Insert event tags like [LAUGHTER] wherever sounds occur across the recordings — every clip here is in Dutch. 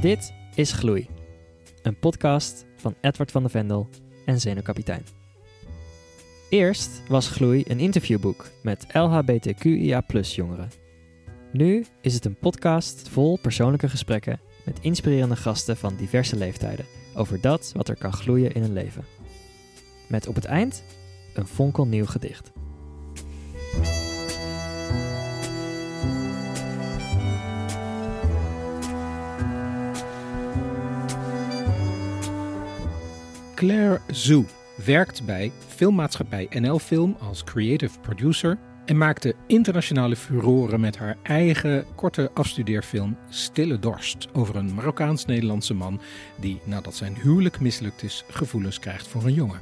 Dit is Gloei, een podcast van Edward van de Vendel en Zenuwkapitein. Eerst was Gloei een interviewboek met LHBTQIA jongeren. Nu is het een podcast vol persoonlijke gesprekken met inspirerende gasten van diverse leeftijden over dat wat er kan gloeien in een leven. Met op het eind een fonkelnieuw gedicht. Claire Zhu werkt bij filmmaatschappij NL Film als creative producer en maakte internationale furoren met haar eigen korte afstudeerfilm Stille Dorst over een Marokkaans-Nederlandse man die nadat zijn huwelijk mislukt is gevoelens krijgt voor een jongen.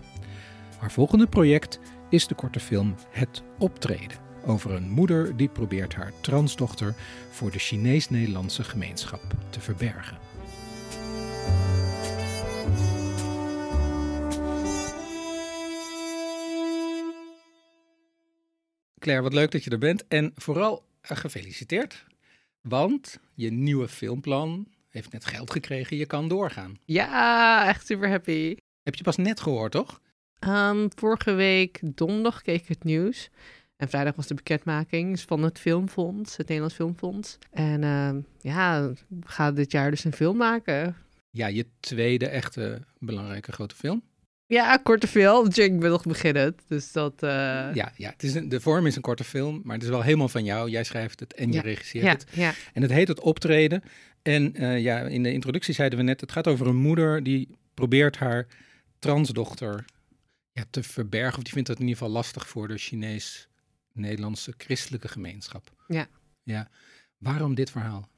Haar volgende project is de korte film Het Optreden over een moeder die probeert haar transdochter voor de Chinees-Nederlandse gemeenschap te verbergen. Claire, wat leuk dat je er bent. En vooral uh, gefeliciteerd. Want je nieuwe filmplan heeft net geld gekregen. Je kan doorgaan. Ja, echt super happy. Heb je pas net gehoord, toch? Um, vorige week donderdag keek ik het nieuws. En vrijdag was de bekendmaking van het Filmfonds, het Nederlands Filmfonds. En uh, ja, we gaan dit jaar dus een film maken. Ja, je tweede echte belangrijke grote film. Ja, korte film. Ik ben nog beginnen. Dus dat. Uh... Ja, ja het is een, de vorm is een korte film, maar het is wel helemaal van jou. Jij schrijft het en je regisseert het. Ja. En het heet het optreden. En uh, ja, in de introductie zeiden we net: het gaat over een moeder die probeert haar transdochter ja, te verbergen. Of die vindt dat in ieder geval lastig voor de Chinees-Nederlandse christelijke gemeenschap. Ja. Ja. Waarom dit verhaal?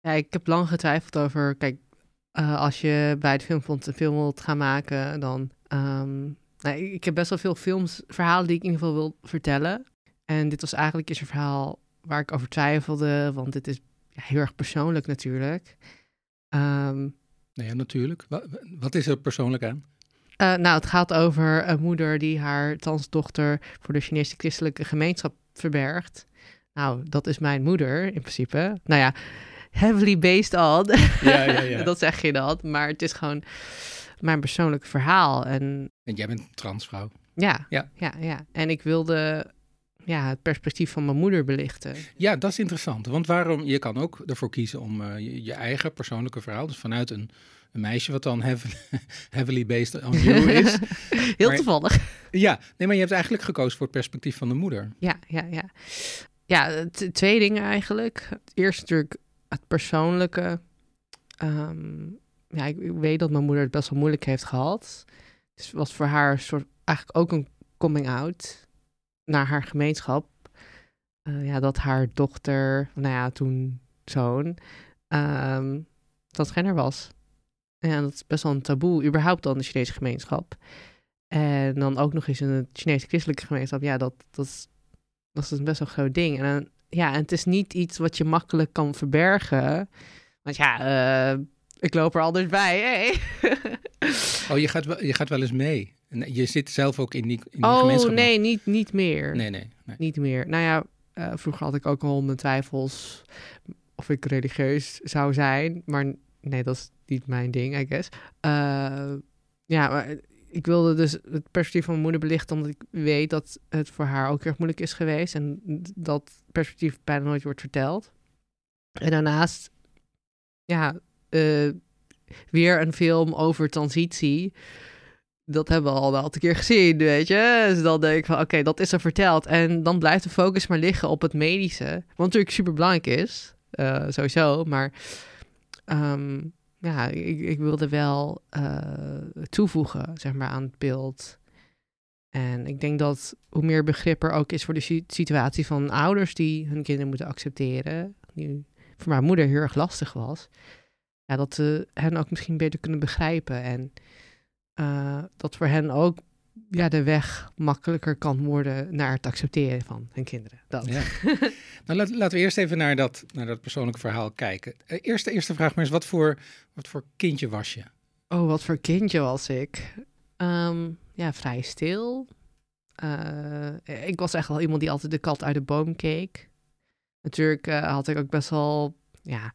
Ja, ik heb lang getwijfeld over. Kijk, uh, als je bij het Filmfonds een film wilt gaan maken, dan Um, nou, ik heb best wel veel films, verhalen die ik in ieder geval wil vertellen. En dit was eigenlijk eens een verhaal waar ik over twijfelde, want dit is ja, heel erg persoonlijk natuurlijk. Um, nou ja, natuurlijk. Wat, is er persoonlijk aan? Uh, nou, het gaat over een moeder die haar transdochter voor de Chinese christelijke gemeenschap verbergt. Nou, dat is mijn moeder in principe. Nou ja, heavily based on. Ja, ja, ja. [LAUGHS] dat zeg je dat. Maar het is gewoon mijn persoonlijk verhaal. En, en jij bent transvrouw. Ja, ja, ja, ja. En ik wilde ja, het perspectief van mijn moeder belichten. Ja, dat is interessant. Want waarom, je kan ook ervoor kiezen om uh, je, eigen persoonlijke verhaal, dus vanuit een, een meisje wat dan heavily, [LAUGHS] heavily based on you is. [LAUGHS] Heel toevallig. Ja, nee, maar je hebt eigenlijk gekozen voor het perspectief van de moeder. Ja, ja, ja. Ja, twee dingen eigenlijk. Eerst natuurlijk het persoonlijke. Um, ja, ik, weet dat mijn moeder het best wel moeilijk heeft gehad. Dus was voor haar een soort, eigenlijk ook een coming out naar haar gemeenschap. Uh, ja, dat haar dochter, nou ja, toen zoon, um, ehm, transgender was. En dat is best wel een taboe, überhaupt dan de Chinese gemeenschap. En dan ook nog eens in de Chinese christelijke gemeenschap. Ja, dat, dat, is, dat is best wel een groot ding. En, ja, en het is niet iets wat je makkelijk kan verbergen. Want ja, uh, ik loop er anders bij. Hey. [LAUGHS] oh, je gaat, wel, je gaat wel eens mee. Je zit zelf ook in die, in die oh, gemeenschap. Oh, nee, niet, niet meer. Nee, nee, nee. Niet meer. Nou ja, uh, vroeger had ik ook al mijn twijfels of ik religieus zou zijn. Maar nee, dat is niet mijn ding, I guess. Uh, ja, maar ik wilde dus het perspectief van mijn moeder belichten, omdat ik weet dat het voor haar ook erg moeilijk is geweest. En dat perspectief bijna nooit wordt verteld. En daarnaast, ja, uh, weer een film over transitie. Dat hebben we al een aantal keer gezien, weet je. Dus dan denk ik van, oké, dat is er verteld. En dan blijft de focus maar liggen op het medische. Wat natuurlijk super belangrijk is, uh, sowieso. Maar um, ja, ik, ik, wilde wel uh, toevoegen, zeg maar, aan het beeld. En ik denk dat hoe meer begrip er ook is voor de situatie van ouders die hun kinderen moeten accepteren, die voor mijn moeder heel erg lastig was, ja, dat ze hen ook misschien beter kunnen begrijpen. En uh, dat voor hen ook ja, de weg makkelijker kan worden naar het accepteren van hun kinderen. Dat. Ja. [LAUGHS] nou, laat, laten we eerst even naar dat, naar dat persoonlijke verhaal kijken. Uh, eerste, eerste vraag maar eens, wat voor, wat voor kindje was je? Oh, wat voor kindje was ik? Um, ja, vrij stil. Uh, ik was echt wel iemand die altijd de kat uit de boom keek. Natuurlijk had ik ook best wel, ja,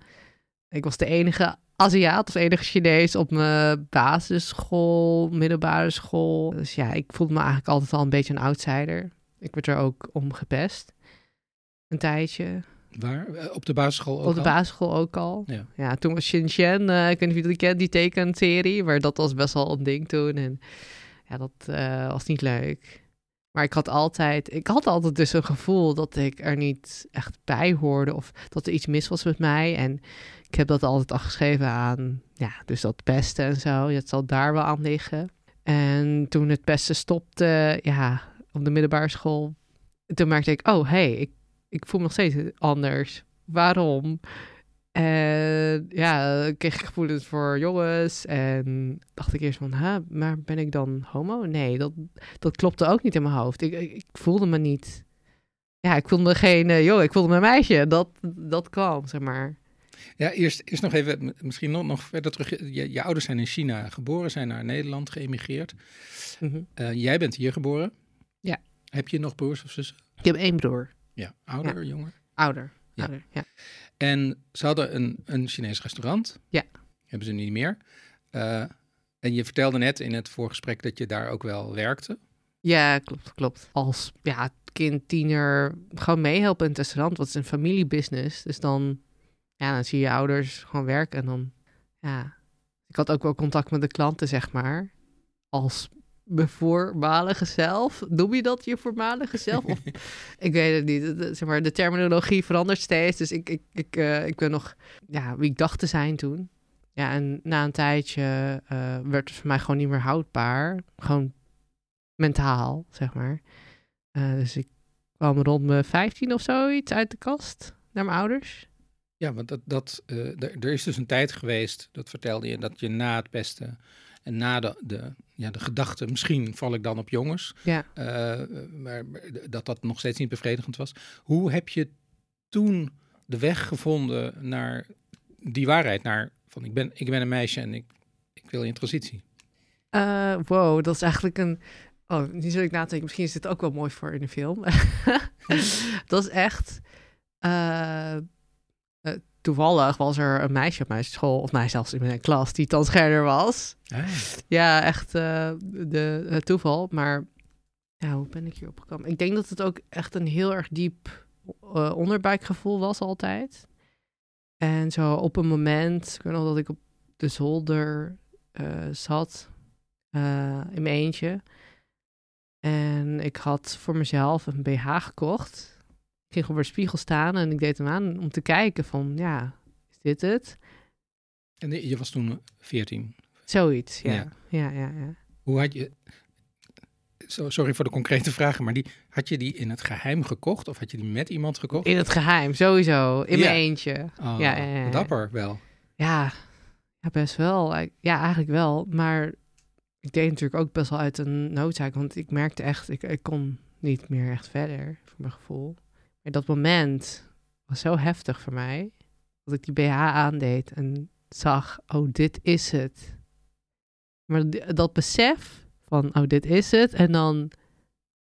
ik was de enige Aziat of enige Chinees op mijn basisschool, middelbare school. Dus ja, ik voelde me eigenlijk altijd al een beetje een outsider. Ik werd er ook om gepest. Een tijdje. Waar? Eh, Op de basisschool ook Op de al? basisschool ook al. Ja. Ja, toen was Shin-Chan, eh, ik weet niet of je die kent, die tekenserie. Maar dat was best wel een ding toen. En ja, dat eh, was niet leuk. Maar ik had altijd, ik had altijd dus een gevoel dat ik er niet echt bij hoorde. Of dat er iets mis was met mij. En ik heb dat altijd afgeschreven aan, ja, dus dat pesten en zo. Het zal daar wel aan liggen. En toen het pesten stopte, ja, op de middelbare school. Toen merkte ik, oh, hey, ik, ik voel me nog steeds anders. Waarom? En ja, ik kreeg gevoelens voor jongens. En dacht ik eerst van, hè, maar ben ik dan homo? Nee, dat, dat klopte ook niet in mijn hoofd. Ik, ik, voelde me niet... Ja, ik voelde me geen... eh, joh, ik voelde me een meisje. Dat, dat kwam, zeg maar. Ja, eerst, eerst nog even, misschien nog, nog verder terug. Je, je ouders zijn in China geboren, zijn naar Nederland geëmigreerd. Mhm. Eh, jij bent hier geboren. Ja. Heb je nog broers of zussen? Ik heb één broer. Ja. Ouder, jonger? Ouder. Ja. Ouder, ja. En ze hadden een, een Chinees restaurant. Ja. Hebben ze niet meer. Eh, en je vertelde net in het voorgesprek dat je daar ook wel werkte. Ja, klopt, klopt. Als ja, kind, tiener, gewoon meehelpen in het restaurant. Want het is een familiebusiness. Dus dan, ja, dan zie je ouders gewoon werken. En dan, ja. Ik had ook wel contact met de klanten, zeg maar. Als mijn voormalige zelf. Noem je dat je voormalige zelf? Of, [LAUGHS] ik weet het niet. Zeg maar, de terminologie verandert steeds. Dus ik, ik, ik, eh, ik ben nog ja, wie ik dacht te zijn toen. Ja, en na een tijdje eh, werd het voor mij gewoon niet meer houdbaar. Gewoon mentaal, zeg maar. Eh, dus ik kwam rond mijn 15 of zoiets uit de kast naar mijn ouders. Ja, want dat, dat, eh, er, is dus een tijd geweest, dat vertelde je, dat je na het pesten en na de, de, ja, de gedachte, misschien val ik dan op jongens, Ja. eh, maar dat dat nog steeds niet bevredigend was. Hoe heb je toen de weg gevonden naar die waarheid, naar van ik ben, ik ben een meisje en ik, ik wil in transitie? Eh, wow, dat is eigenlijk een. Oh, nu zul ik nadenken. Misschien is dit ook wel mooi voor in een film. [LAUGHS] dat is echt. Eh, toevallig was er een meisje op mijn school, of mij zelfs in mijn klas, die transgender was. Ah, Ja, echt eh, de, het toeval. Maar ja, hoe ben ik hierop gekomen? Ik denk dat het ook echt een heel erg diep eh, onderbuikgevoel was altijd. En zo op een moment, ik weet nog dat ik op de zolder zat in mijn eentje. En ik had voor mezelf een BH gekocht. Ik ging voor de spiegel staan en ik deed hem aan om te kijken van, ja, is dit het? en je was toen 14. Zoiets, ja. Ja. Ja, ja, ja. Hoe had je, sorry voor de concrete vragen, maar die, had je die in het geheim gekocht of had je die met iemand gekocht? In het geheim, sowieso. In Ja. mijn eentje. Oh, ja, ja. Dapper wel. Ja, ja, best wel. Ja, eigenlijk wel. Maar ik deed natuurlijk ook best wel uit een noodzaak. Want ik merkte echt, ik, ik kon niet meer echt verder, voor mijn gevoel. Maar dat moment was zo heftig voor mij. Dat ik die BH aandeed en zag, oh, dit is het. Maar dat besef van, oh, dit is het. En dan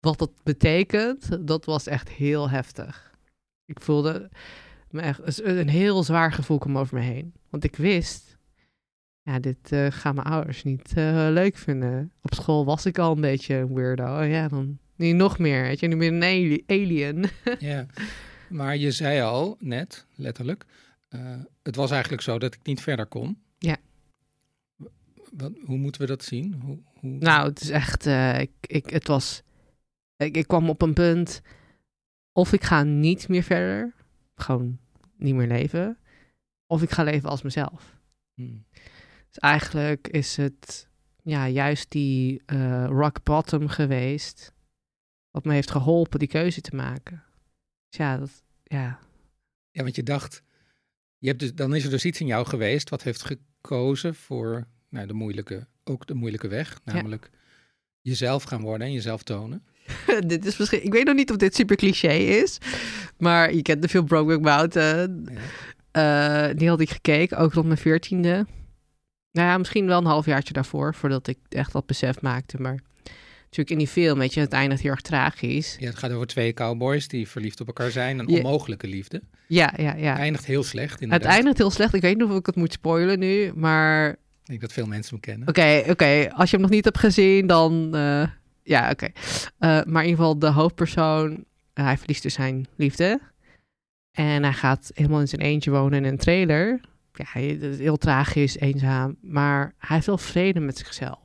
wat dat betekent, dat was echt heel heftig. Ik voelde me echt een heel zwaar gevoel kwam over me heen. Want ik wist, ja, dit eh, gaan mijn ouders niet eh, leuk vinden. Op school was ik al een beetje een weirdo. Oh ja, dan niet nog meer. Weet je, nu ben een ali- alien. [LAUGHS] Ja, maar je zei al net, letterlijk, eh, het was eigenlijk zo dat ik niet verder kon. Ja. Wat, hoe moeten we dat zien? Hoe, hoe... Nou, het is echt, eh, ik, ik, het was, ik, ik kwam op een punt, of ik ga niet meer verder, gewoon niet meer leven, of ik ga leven als mezelf. Hmm. Dus eigenlijk is het ja, juist die eh, rock bottom geweest, wat me heeft geholpen die keuze te maken. Dus ja, dat, ja, Ja, want je dacht, je hebt dus, dan is er dus iets in jou geweest wat heeft gekozen voor nou, de moeilijke, ook de moeilijke weg, namelijk jezelf gaan worden en jezelf tonen. [LAUGHS] dit is misschien, ik weet nog niet of dit super cliché is, maar je kent de film Brokeback Mountain. Ja. Eh, die had ik gekeken, ook rond mijn veertiende. Nou ja, misschien wel een halfjaartje daarvoor, voordat ik echt dat besef maakte. Maar natuurlijk in die film, weet je, het eindigt heel erg tragisch. Ja, het gaat over twee cowboys die verliefd op elkaar zijn. Een Ja. onmogelijke liefde. Ja, ja, ja. Het eindigt heel slecht, Het inderdaad. eindigt heel slecht. Ik weet niet of ik het moet spoilen nu, maar Ik denk dat veel mensen hem kennen. Oké, oké. Als je hem nog niet hebt gezien, dan... eh, ja, oké. Eh, maar in ieder geval, de hoofdpersoon... eh, hij verliest dus zijn liefde. En hij gaat helemaal in zijn eentje wonen in een trailer. Ja, hij, is heel tragisch, eenzaam. Maar hij heeft wel vrede met zichzelf.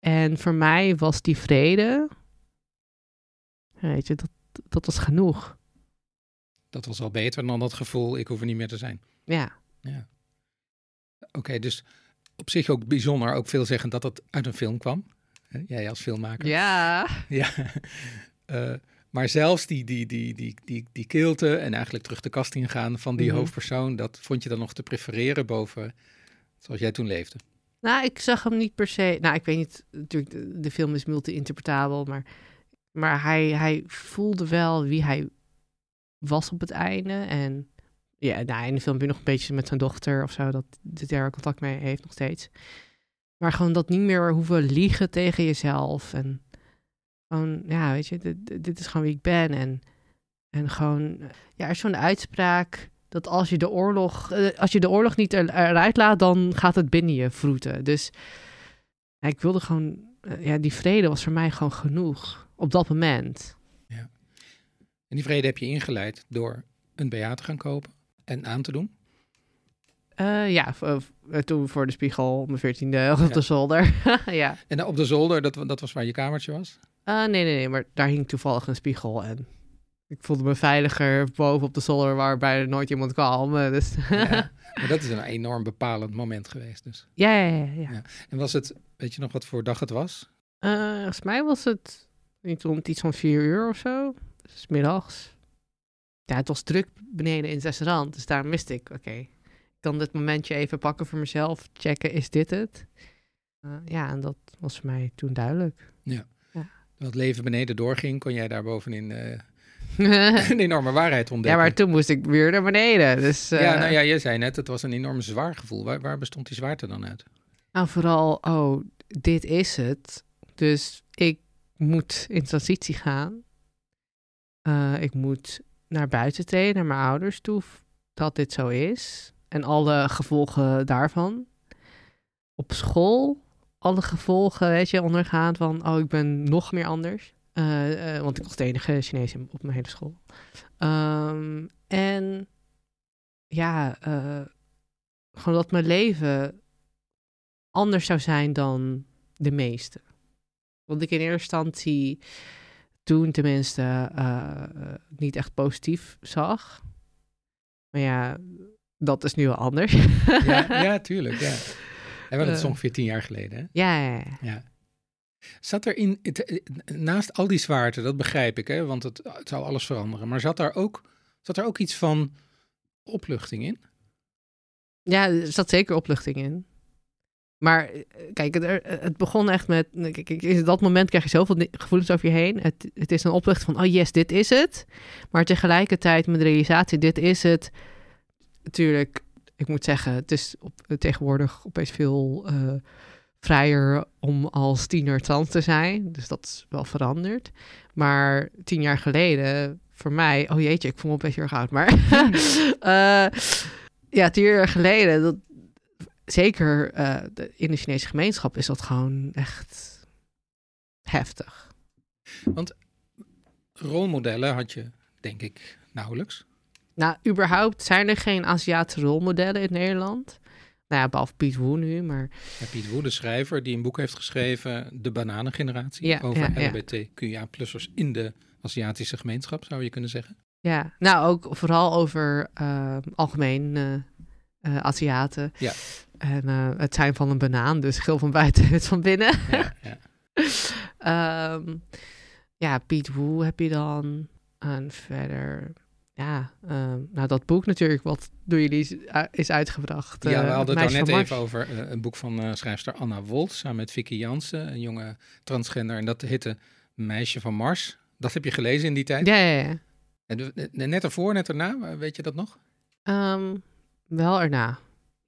En voor mij was die vrede... Weet je, dat, dat was genoeg. Dat was al beter dan dat gevoel, ik hoef er niet meer te zijn. Ja. Ja. Oké, dus op zich ook bijzonder, ook veelzeggend dat het uit een film kwam. Jij als filmmaker. Ja. Ja. [LAUGHS] Eh, maar zelfs die, die, die, die, die, die kilte en eigenlijk terug de kast ingaan van die Mhm. hoofdpersoon, dat vond je dan nog te prefereren boven zoals jij toen leefde. Nou, ik zag hem niet per se. Nou, ik weet niet. Natuurlijk, de, de film is multi-interpretabel, maar, maar hij, hij voelde wel wie hij was op het einde. En ja, nou, in de film heb je nog een beetje met zijn dochter of zo, dat hij daar contact mee heeft nog steeds. Maar gewoon dat niet meer hoeven liegen tegen jezelf. En gewoon, ja, weet je, dit, dit is gewoon wie ik ben. En, en gewoon, ja, er is zo'n uitspraak dat als je de oorlog, eh, als je de oorlog niet er, eruit laat, dan gaat het binnen je vroeten. Dus ja, ik wilde gewoon, eh, ja, die vrede was voor mij gewoon genoeg op dat moment. En die vrede heb je ingeleid door een BH te gaan kopen en aan te doen. Eh, ja, toen voor de spiegel mijn veertiende op de zolder. [LAUGHS] ja. En op de zolder, dat, dat was waar je kamertje was. Nee, nee, nee, maar daar hing toevallig een spiegel en ik voelde me veiliger boven op de zolder waar bijna nooit iemand kwam. eh, Dus Ja. [LAUGHS] maar dat is een enorm bepalend moment geweest dus. ja, ja, ja. ja. Ja. En was het, weet je nog wat voor dag het was? Eh, volgens mij was het niet rond iets van vier uur of zo. Dus middags. Ja, het was druk beneden in het restaurant. Dus daarom wist ik, oké, ik kan dit momentje even pakken voor mezelf. Checken, is dit het? Eh, ja, en dat was voor mij toen duidelijk. Terwijl het leven beneden doorging, kon jij daar bovenin [LAUGHS] een enorme waarheid ja, ontdekken. maar toen moest ik weer naar beneden. Dus, eh, Ja, nou ja, je zei net, het was een enorm zwaar gevoel. Waar, waar bestond die zwaarte dan uit? Nou, vooral, oh, dit is het. Dus ik moet in transitie gaan. Eh, ik moet naar buiten treden, naar mijn ouders toe, dat dit zo is. En alle gevolgen daarvan. Op school, alle gevolgen, weet je, ondergaan van, oh, ik ben nog meer anders. Eh, eh, want ik was de enige Chinees in- op mijn hele school. Ehm, en ja, eh, gewoon dat mijn leven anders zou zijn dan de meeste. Want ik in eerste instantie toen tenminste niet echt positief zag. Maar ja, dat is nu wel anders. Ja, [LAUGHS] ja tuurlijk. Ja. En dat is ongeveer tien jaar geleden. Hè? ja, ja, ja. Ja. Zat er in, het, eh, naast al die zwaarte, dat begrijp ik, hè, want het, zou alles veranderen. Maar zat daar ook, zat er ook iets van opluchting in? Ja, er zat zeker opluchting in. Maar eh, kijk, het, er- het begon echt met... In dat moment krijg je zoveel gevoelens over je heen. Het, het is een opluchting van, oh yes, dit is het. Maar tegelijkertijd met de realisatie, dit is het. Natuurlijk, ik moet zeggen, het is op, tegenwoordig opeens veel eh, vrijer om als tiener trans te zijn. Dus dat is wel veranderd. Maar tien jaar geleden, voor mij... Oh jeetje, ik voel me opeens heel erg oud. Maar [LAUGHS] [LAUGHS] eh, ja, tien jaar geleden... Dat, zeker eh, de- in de Chinese gemeenschap is dat gewoon echt heftig. Rolmodellen had je, denk ik, nauwelijks. Nou, überhaupt zijn er geen Aziatische rolmodellen in Nederland. Nou ja, behalve Piet Woe nu, maar Ja, Piet Woe, de schrijver, die een boek heeft geschreven, De Bananengeneratie, Ja, over ja. LBTQIA-plussers in de Aziatische gemeenschap, zou je kunnen zeggen. ja. Nou, ook vooral over eh, algemeen eh, Aziaten. Ja. En het zijn van een banaan, dus geel van buiten, wit van binnen. Ja, ja. [LAUGHS] Ehm, ja, Piet Woe heb je dan. En verder, ja, ehm, nou dat boek natuurlijk, wat door jullie is, is uitgebracht. ja, we eh, hadden het al net Mars. even over eh, een boek van eh, schrijfster Anna Wolt, samen met Vicky Jansen, een jonge transgender. En dat heette Meisje van Mars. Dat heb je gelezen in die tijd. Ja, ja, ja. En net ervoor, net erna, weet je dat nog? Ehm, wel erna,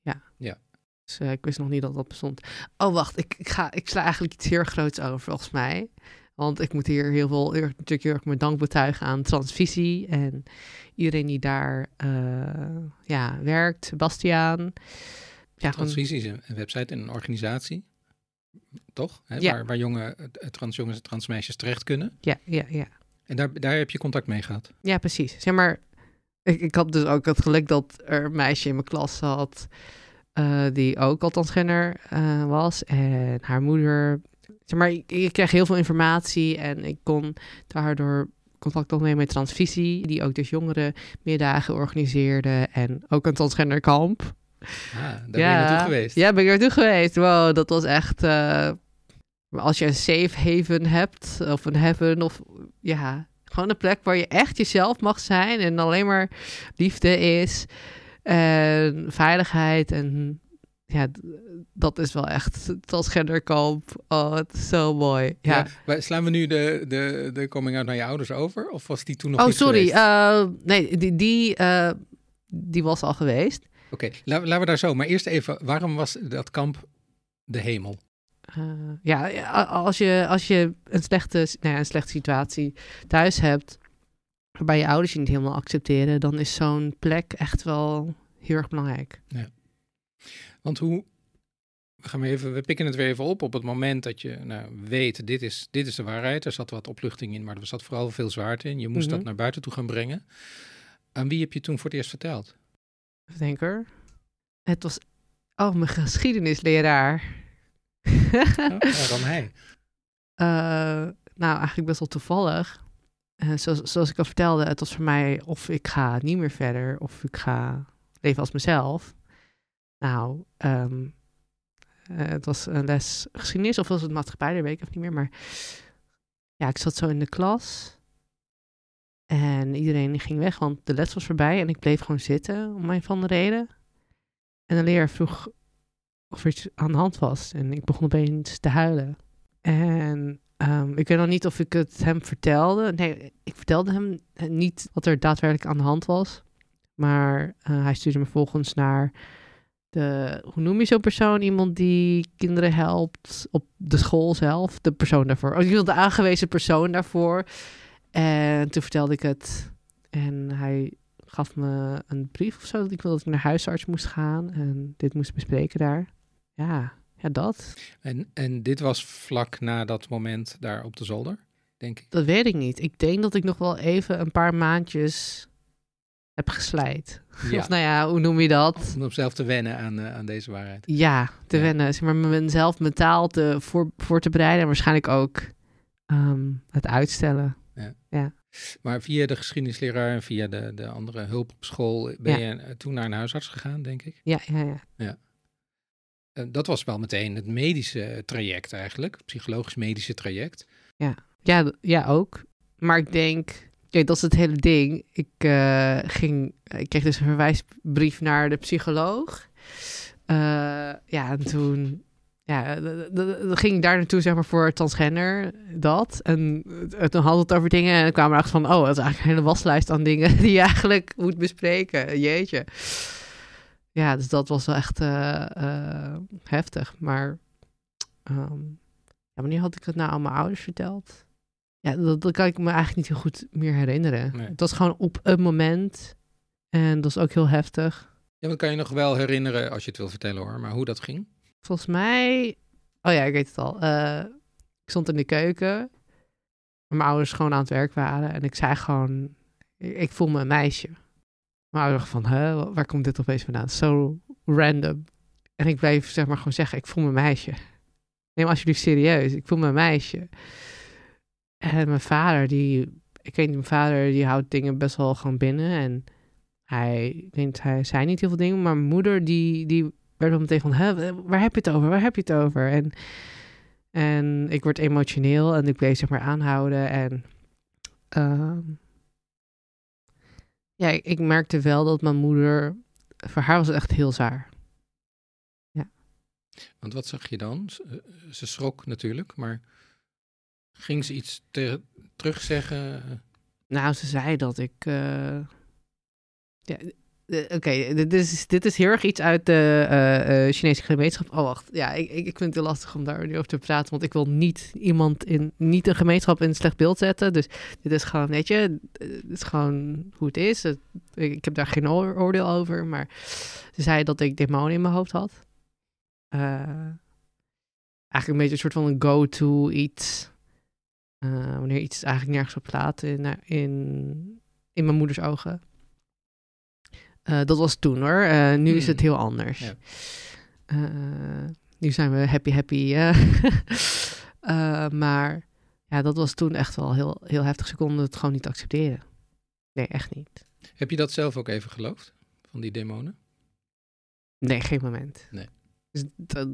ja. Ja. Dus, eh, ik wist nog niet dat dat bestond. Oh, wacht. Ik, ik, ga, ik sla eigenlijk iets heel groots over, volgens mij. Want ik moet hier heel veel, natuurlijk heel erg mijn dank betuigen aan Transvisie. En iedereen die daar eh, ja, werkt. Bastiaan. Ja, Transvisie is een website en een organisatie. Toch? Hè? Ja. Waar, waar jonge, transjongens en transmeisjes terecht kunnen. ja, ja, ja. En daar, daar heb je contact mee gehad. Ja, precies. Zeg maar, ik, ik had dus ook het geluk dat er een meisje in mijn klas zat. eh, die ook al transgender eh, was. En haar moeder. Zeg maar, ik, ik kreeg heel veel informatie. En ik kon daardoor contact opnemen met Transvisie. Die ook dus jongeren middagen organiseerde. En ook een transgender kamp. Ah, daar ben je naartoe geweest. Ja, ben ik naartoe geweest. Wow, dat was echt... eh, als je een safe haven hebt, of een heaven, of ja, gewoon een plek waar je echt jezelf mag zijn en alleen maar liefde is en veiligheid en ja, dat is wel echt transgenderkamp. Oh, het is zo mooi. Ja. Ja. slaan we nu de, de, de coming out naar je ouders over? Of was die toen nog oh, niet sorry. eh, nee, die, die, eh, die was al geweest. Oké, la- laten we daar zo. Maar eerst even, waarom was dat kamp de hemel? Eh, ja, ja, als je, als je een, slechte, nou ja, een slechte situatie thuis hebt, waarbij je ouders je niet helemaal accepteren, dan is zo'n plek echt wel heel erg belangrijk. Want hoe, we, gaan even, we pikken het weer even op op het moment dat je nou, weet, dit is, dit is de waarheid. Er zat wat opluchting in, maar er zat vooral veel zwaarte in. Je moest Mhm. dat naar buiten toe gaan brengen. Aan wie heb je toen voor het eerst verteld? Even denken. Het was, oh, mijn geschiedenisleraar. Oh, ja, [LAUGHS] dan hij. Eh, nou, eigenlijk best wel toevallig. Eh, zoals, zoals ik al vertelde, het was voor mij of ik ga niet meer verder of ik ga leven als mezelf. Nou, ehm, eh, het was een les geschiedenis of was het maatschappij, dat weet even niet meer. Maar ja, ik zat zo in de klas en iedereen ging weg, want de les was voorbij en ik bleef gewoon zitten om een van de reden. En de leraar vroeg of er iets aan de hand was en ik begon opeens te huilen. En ehm, ik weet nog niet of ik het hem vertelde. Nee, ik vertelde hem niet wat er daadwerkelijk aan de hand was. Maar eh, hij stuurde me volgens naar de, hoe noem je zo'n persoon? Iemand die kinderen helpt op de school zelf. De persoon daarvoor. Oh, ik wilde de aangewezen persoon daarvoor. En toen vertelde ik het. En hij gaf me een brief of zo. Dat ik wilde dat ik naar huisarts moest gaan. En dit moest bespreken daar. Ja, ja dat. En, en dit was vlak na dat moment daar op de zolder, denk ik. Dat weet ik niet. Ik denk dat ik nog wel even een paar maandjes heb geslijt. Ja. Of nou ja, hoe noem je dat? Om zelf te wennen aan, eh, aan deze waarheid. Ja, te Ja. wennen. Zeg maar mezelf mentaal te voor, voor te bereiden. En waarschijnlijk ook ehm, het uitstellen. Maar via de geschiedenisleraar en via de, de andere hulp op school ben je eh, toen naar een huisarts gegaan, denk ik. Ja, ja, ja. Eh, dat was wel meteen het medische traject eigenlijk, psychologisch-medische traject. Ja, d- ja, ook. Maar ik denk, dat is het hele ding. Ik eh, ging, ik kreeg dus een verwijsbrief naar de psycholoog. Eh, ja, en toen, ja, d- d- d- ging ik daar naartoe, zeg maar, voor transgender, dat. En eh, toen hadden het over dingen en dan kwamen we erachter van, oh, dat is eigenlijk een hele waslijst aan dingen [LAUGHS] die je eigenlijk moet bespreken. Jeetje. Ja, dus dat was wel echt eh, eh, heftig. Maar ja, wanneer had ik het nou aan mijn ouders verteld? Ja, dat, dat kan ik me eigenlijk niet heel goed meer herinneren. Nee. Het was gewoon op een moment. En dat was ook heel heftig. Ja, dat kan je nog wel herinneren als je het wil vertellen hoor, maar hoe dat ging? Volgens mij... Oh ja, ik weet het al. Eh, ik stond in de keuken. Mijn ouders gewoon aan het werk waren. En ik zei gewoon... Ik, ik voel me een meisje. Mijn ouders van, hè, waar komt dit opeens vandaan? Zo random. En ik bleef zeg maar gewoon zeggen, ik voel me een meisje. Neem alsjeblieft serieus, ik voel me een meisje. En mijn vader, die... Ik weet mijn vader die houdt dingen best wel gewoon binnen. En hij, ik denk, hij zei niet heel veel dingen. Maar mijn moeder, die, die werd wel meteen van, waar heb je het over? Waar heb je het over? En, en ik word emotioneel en ik bleef zeg maar aanhouden. En ehm, ja, ik, merkte wel dat mijn moeder, voor haar was het echt heel zwaar. Want wat zag je dan? Eh, ze schrok natuurlijk, maar ging ze iets te, terugzeggen? Nou, ze zei dat ik. eh, ja, Oké, dit, is, dit is heel erg iets uit de eh, eh, Chinese gemeenschap. Oh, wacht. Ja, ik, ik vind het heel lastig om daar nu over te praten. Want ik wil niet iemand in, niet een gemeenschap in een slecht beeld zetten. Dus dit is gewoon, weet je, dit is gewoon hoe het is. Het- ik, heb daar geen oor- oordeel over. Maar ze zei dat ik demonen in mijn hoofd had. Eigenlijk een beetje een soort van een go-to iets. Eh, wanneer iets eigenlijk nergens op slaat in, in, in mijn moeders ogen. Eh, dat was toen hoor. Eh, nu is Hmm. het heel anders. Ja. Eh, nu zijn we happy, happy. eh. [LAUGHS] Eh, maar ja, dat was toen echt wel heel, heel heftig. Ze konden het gewoon niet accepteren. Nee, echt niet. Heb je dat zelf ook even geloofd? Van die demonen? Nee, geen moment. Nee. Dus dat,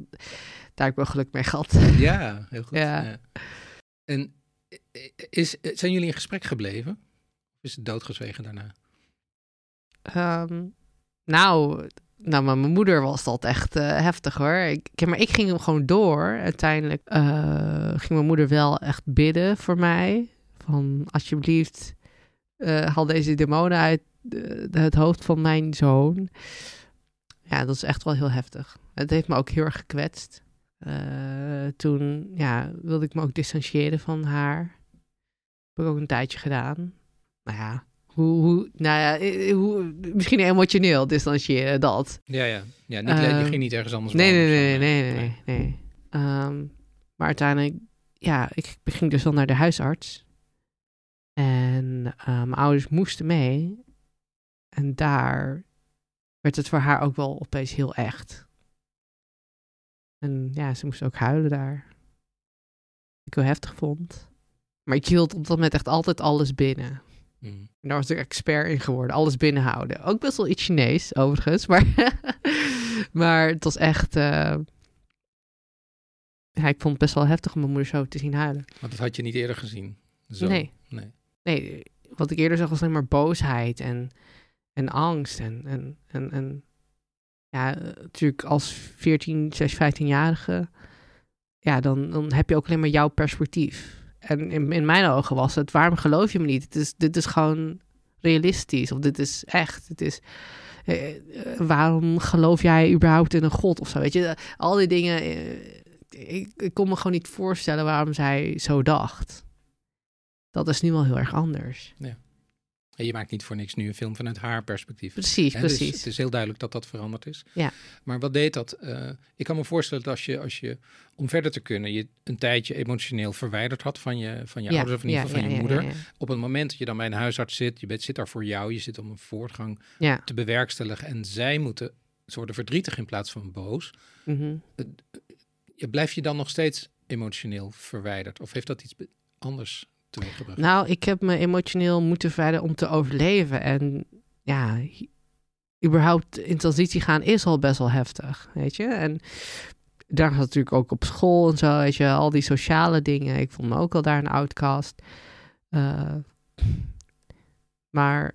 daar heb ik wel geluk mee gehad. Ja, heel goed. Ja. En is, zijn jullie in gesprek gebleven? Of is het doodgezwegen daarna? Ehm, nou, nou, maar mijn moeder was dat echt eh, heftig hoor. Ik, maar ik ging hem gewoon door. Uiteindelijk eh, ging mijn moeder wel echt bidden voor mij. Van alsjeblieft, eh, haal deze demonen uit eh, het hoofd van mijn zoon. Ja, dat is echt wel heel heftig. Het heeft me ook heel erg gekwetst. Eh, toen ja, wilde ik me ook distancieren van haar. Heb ik ook een tijdje gedaan. Nou ja, hoe, hoe, nou ja, eh, hoe, misschien emotioneel distancieren, dat. Ja, ja. ja niet, je Ehm, ging niet ergens anders Nee, nee, nee, zo, nee, nee, nee. Ehm, maar uiteindelijk, ja, ik ging dus wel naar de huisarts. En eh, mijn ouders moesten mee. En daar werd het voor haar ook wel opeens heel echt. En ja, ze moest ook huilen daar. Ik heel heftig vond. Maar ik hield op dat moment echt altijd alles binnen. Mm. En daar was ik expert in geworden. Alles binnenhouden. Ook best wel iets Chinees, overigens. Maar, [LAUGHS] maar het was echt... eh, Ja, ik vond het best wel heftig om mijn moeder zo te zien huilen. Maar dat had je niet eerder gezien? Zo. Nee. nee. Nee, wat ik eerder zag was alleen maar boosheid en, en angst. En, en, en, en ja, natuurlijk als 14, 16, 15-jarige... Ja, dan, dan heb je ook alleen maar jouw perspectief. En in, in mijn ogen was het, waarom geloof je me niet? Het is, dit is gewoon realistisch. Of dit is echt. Het is, eh, eh, waarom geloof jij überhaupt in een god of zo? Weet je, al die dingen. eh, ik, ik kon me gewoon niet voorstellen waarom zij zo dacht. Dat is nu wel heel erg anders. En je maakt niet voor niks nu een film vanuit haar perspectief. Precies, dus precies. het is heel duidelijk dat dat veranderd is. Ja. Maar wat deed dat? Eh, ik kan me voorstellen dat als je, als je, om verder te kunnen, je een tijdje emotioneel verwijderd had van je, van je ouders of in ieder geval van je moeder. Op het moment dat je dan bij een huisarts zit, je bent, zit daar voor jou, je zit om een voortgang te bewerkstelligen en zij moeten, ze worden verdrietig in plaats van boos. Mhm. Ja, blijf je dan nog steeds emotioneel verwijderd? Of heeft dat iets anders Nou, ik heb me emotioneel moeten verder om te overleven. En ja, überhaupt in transitie gaan is al best wel heftig, weet je. En daar gaat natuurlijk ook op school en zo, weet je, al die sociale dingen. Ik vond me ook al daar een outcast. Eh, maar,